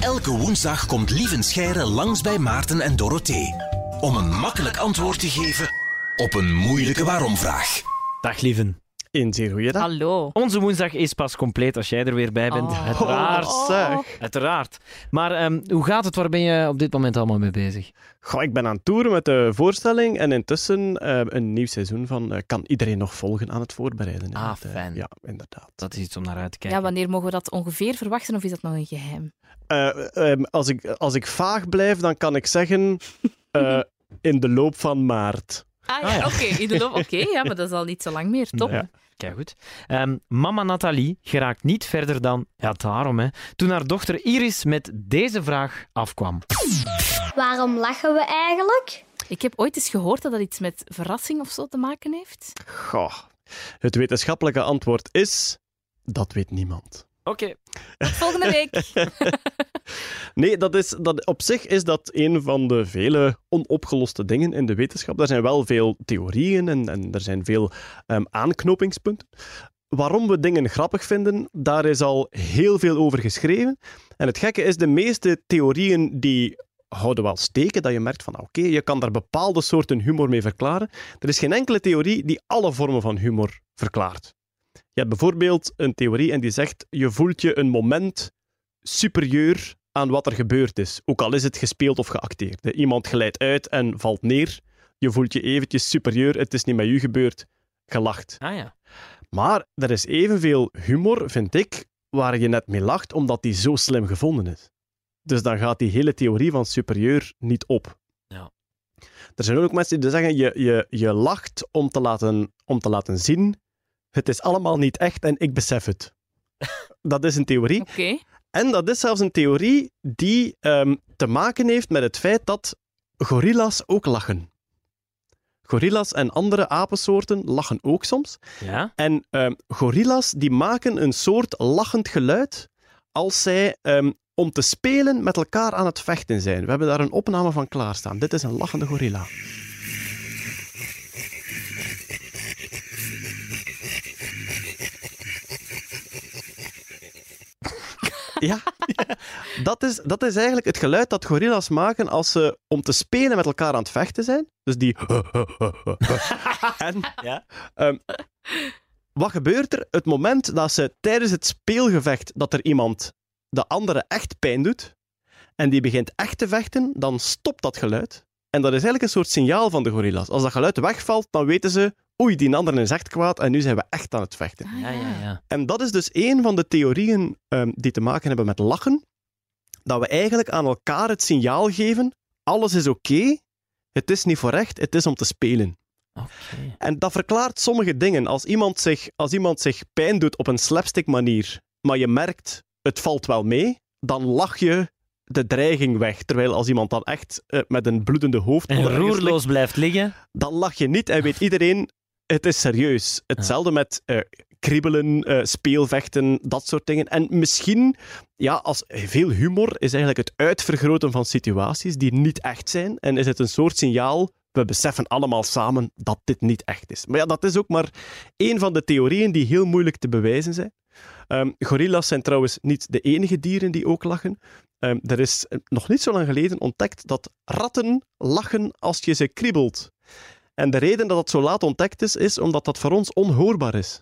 Elke woensdag komt Lieven Scheire langs bij Maarten en Dorothee. Om een makkelijk antwoord te geven op een moeilijke waarom-vraag. Dag lieven. Een zeer. Hallo. Onze woensdag is pas compleet als jij er weer bij bent. Oh. Uiteraard. Oh. Uiteraard. Maar ehm, hoe gaat het? Waar ben je op dit moment allemaal mee bezig? Goh, ik ben aan het toeren met de voorstelling en intussen eh, een nieuw seizoen van eh, Kan iedereen nog volgen aan het voorbereiden. Ah, Het, fijn. ja, inderdaad. Dat is iets om naar uit te kijken. Ja, wanneer mogen we dat ongeveer verwachten of is dat nog een geheim? Eh, ehm, als, ik, als ik vaag blijf, dan kan ik zeggen eh, in de loop van maart. Ah Ah, ja, ja. oké. in de loop- Oké, ja, maar dat is al niet zo lang meer. Top. Ja. Kijk goed. Ehm, mama Nathalie geraakt niet verder dan, ja daarom hè, toen haar dochter Iris met deze vraag afkwam. Waarom lachen we eigenlijk? Ik heb ooit eens gehoord dat dat iets met verrassing of zo te maken heeft. Goh. Het wetenschappelijke antwoord is: dat weet niemand. Oké. Tot volgende week. Nee, dat is, dat, op zich is dat een van de vele onopgeloste dingen in de wetenschap. Er zijn wel veel theorieën en, en er zijn veel ehm, aanknopingspunten. Waarom we dingen grappig vinden, daar is al heel veel over geschreven. En het gekke is, de meeste theorieën die houden wel steken, dat je merkt van oké, je kan daar bepaalde soorten humor mee verklaren. Er is geen enkele theorie die alle vormen van humor verklaart. Je hebt bijvoorbeeld een theorie en die zegt, je voelt je een moment superieur aan wat er gebeurd is. Ook al is het gespeeld of geacteerd. Iemand glijdt uit en valt neer. Je voelt je eventjes superieur. Het is niet met u gebeurd. Gelacht. Ah ja. Maar er is evenveel humor, vind ik, waar je net mee lacht, omdat die zo slim gevonden is. Dus dan gaat die hele theorie van superieur niet op. Ja. Er zijn ook mensen die zeggen, je, je, je lacht om te, laten, om te laten zien, het is allemaal niet echt en ik besef het. Dat is een theorie. Oké. En dat is zelfs een theorie die ehm, te maken heeft met het feit dat gorilla's ook lachen. Gorilla's en andere apensoorten lachen ook soms. Ja? En ehm, gorilla's die maken een soort lachend geluid als zij ehm, om te spelen met elkaar aan het vechten zijn. We hebben daar een opname van klaarstaan. Dit is een lachende gorilla. Ja, dat is, dat is eigenlijk het geluid dat gorilla's maken als ze om te spelen met elkaar aan het vechten zijn. Dus die. en Ja. Ehm, wat gebeurt er? Het moment dat ze tijdens het speelgevecht dat er iemand de andere echt pijn doet en die begint echt te vechten, dan stopt dat geluid. En dat is eigenlijk een soort signaal van de gorilla's. Als dat geluid wegvalt, dan weten ze oei, die andere is echt kwaad en nu zijn we echt aan het vechten. Ah, Ja, ja, ja. En dat is dus een van de theorieën ehm, die te maken hebben met lachen. Dat we eigenlijk aan elkaar het signaal geven: alles is oké, het is niet voor echt, het is om te spelen. Oké. En dat verklaart sommige dingen. Als iemand zich, als iemand zich pijn doet op een slapstick manier, maar je merkt het valt wel mee, dan lach je de dreiging weg. Terwijl als iemand dan echt eh, met een bloedende hoofd En roerloos blijft liggen. dan lach je niet en weet iedereen het is serieus. Hetzelfde met eh, kriebelen, eh, speelvechten, dat soort dingen. En misschien, ja, als veel humor is eigenlijk het uitvergroten van situaties die niet echt zijn. En is het een soort signaal, we beseffen allemaal samen dat dit niet echt is. Maar ja, dat is ook maar één van de theorieën die heel moeilijk te bewijzen zijn. Ehm, gorilla's zijn trouwens niet de enige dieren die ook lachen. Ehm, er is eh, nog niet zo lang geleden ontdekt dat ratten lachen als je ze kriebelt. En de reden dat dat zo laat ontdekt is, is omdat dat voor ons onhoorbaar is.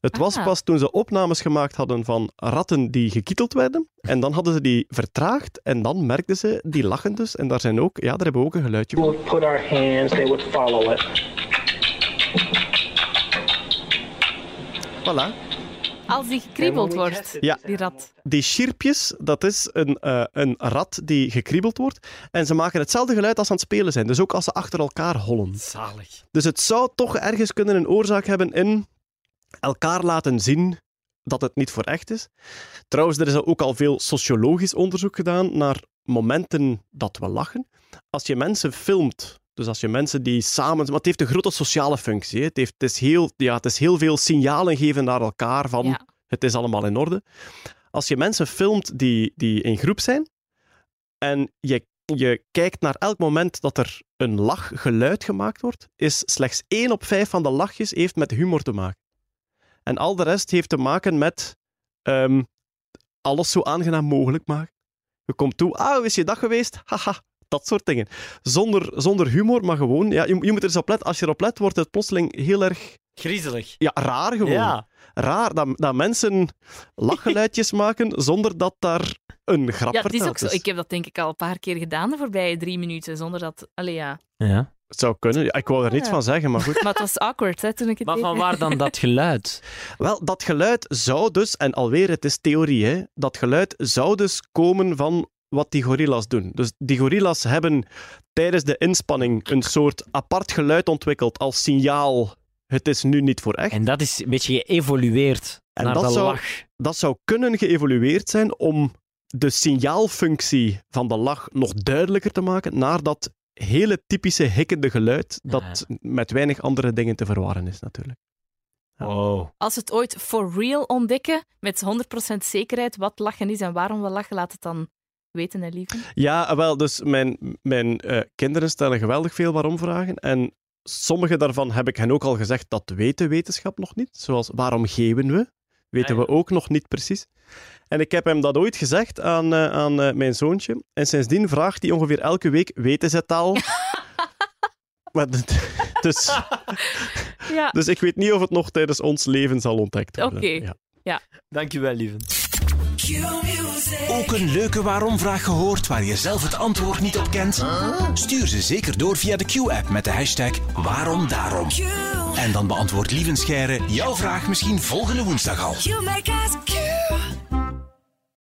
Het was Ah. pas toen ze opnames gemaakt hadden van ratten die gekieteld werden. En dan hadden ze die vertraagd. En dan merkten ze, die lachen dus. En daar zijn ook, ja, daar hebben we ook een geluidje voor. would put our hands, they would follow it. Voilà. Als die gekriebeld wordt, Ja. die rat. Die chirpjes, dat is een, eh, een rat die gekriebeld wordt. En ze maken hetzelfde geluid als ze aan het spelen zijn. Dus ook als ze achter elkaar hollen. Zalig. Dus het zou toch ergens kunnen een oorzaak hebben in elkaar laten zien dat het niet voor echt is. Trouwens, er is ook al veel sociologisch onderzoek gedaan naar momenten dat we lachen. Als je mensen filmt, dus als je mensen die samen... Maar het heeft een grote sociale functie. hè. Het, heeft, het, is heel, ja, het is heel veel signalen geven naar elkaar van Ja. het is allemaal in orde. Als je mensen filmt die, die in groep zijn en je, je kijkt naar elk moment dat er een lachgeluid gemaakt wordt, is slechts één op vijf van de lachjes heeft met humor te maken. En al de rest heeft te maken met ehm, alles zo aangenaam mogelijk maken. Je komt toe, ah, hoe is je dag geweest? Haha, dat soort dingen. Zonder, zonder humor, maar gewoon, ja, je, je moet er eens op letten. Als je erop let, wordt het plotseling heel erg Griezelig. ja, raar gewoon. Ja. Raar dat, dat mensen lachgeluidjes maken zonder dat daar een grap Ja, het is ook zo. Ik heb dat denk ik al een paar keer gedaan de voorbije drie minuten, zonder dat... Allee, ja. ja. Het zou kunnen. Ja, ik wou er niets Ja. van zeggen, maar goed. Maar het was awkward, hè, toen ik het Maar van waar dan dat geluid? Wel, dat geluid zou dus, en alweer, het is theorie, hè, dat geluid zou dus komen van wat die gorilla's doen. Dus die gorilla's hebben tijdens de inspanning een soort apart geluid ontwikkeld als signaal. Het is nu niet voor echt. En dat is een beetje geëvolueerd En naar dat de zou- lach. Dat zou kunnen geëvolueerd zijn om de signaalfunctie van de lach nog duidelijker te maken naar dat hele typische hikkende geluid dat met weinig andere dingen te verwarren is natuurlijk. Wow. Als we het ooit for real ontdekken, met 100% zekerheid wat lachen is en waarom we lachen, laat het dan weten. Ja, wel, dus mijn, mijn eh, kinderen stellen geweldig veel waarom-vragen. En sommige daarvan heb ik hen ook al gezegd, dat weet de wetenschap nog niet. Zoals, waarom geven we? Weten Ah, ja. we ook nog niet precies. En ik heb hem dat ooit gezegd aan, eh, aan eh, mijn zoontje. En sindsdien vraagt hij ongeveer elke week, weten ze het al? Maar dus, Ja, dus ik weet niet of het nog tijdens ons leven zal ontdekt worden. Oké. Ja. Dankjewel, lieve. Ook een leuke waarom-vraag gehoord waar je zelf het antwoord niet op kent? Stuur ze zeker door via de Q-app met de hashtag waarom daarom. En dan beantwoordt Lieven Scheire jouw vraag misschien volgende woensdag al.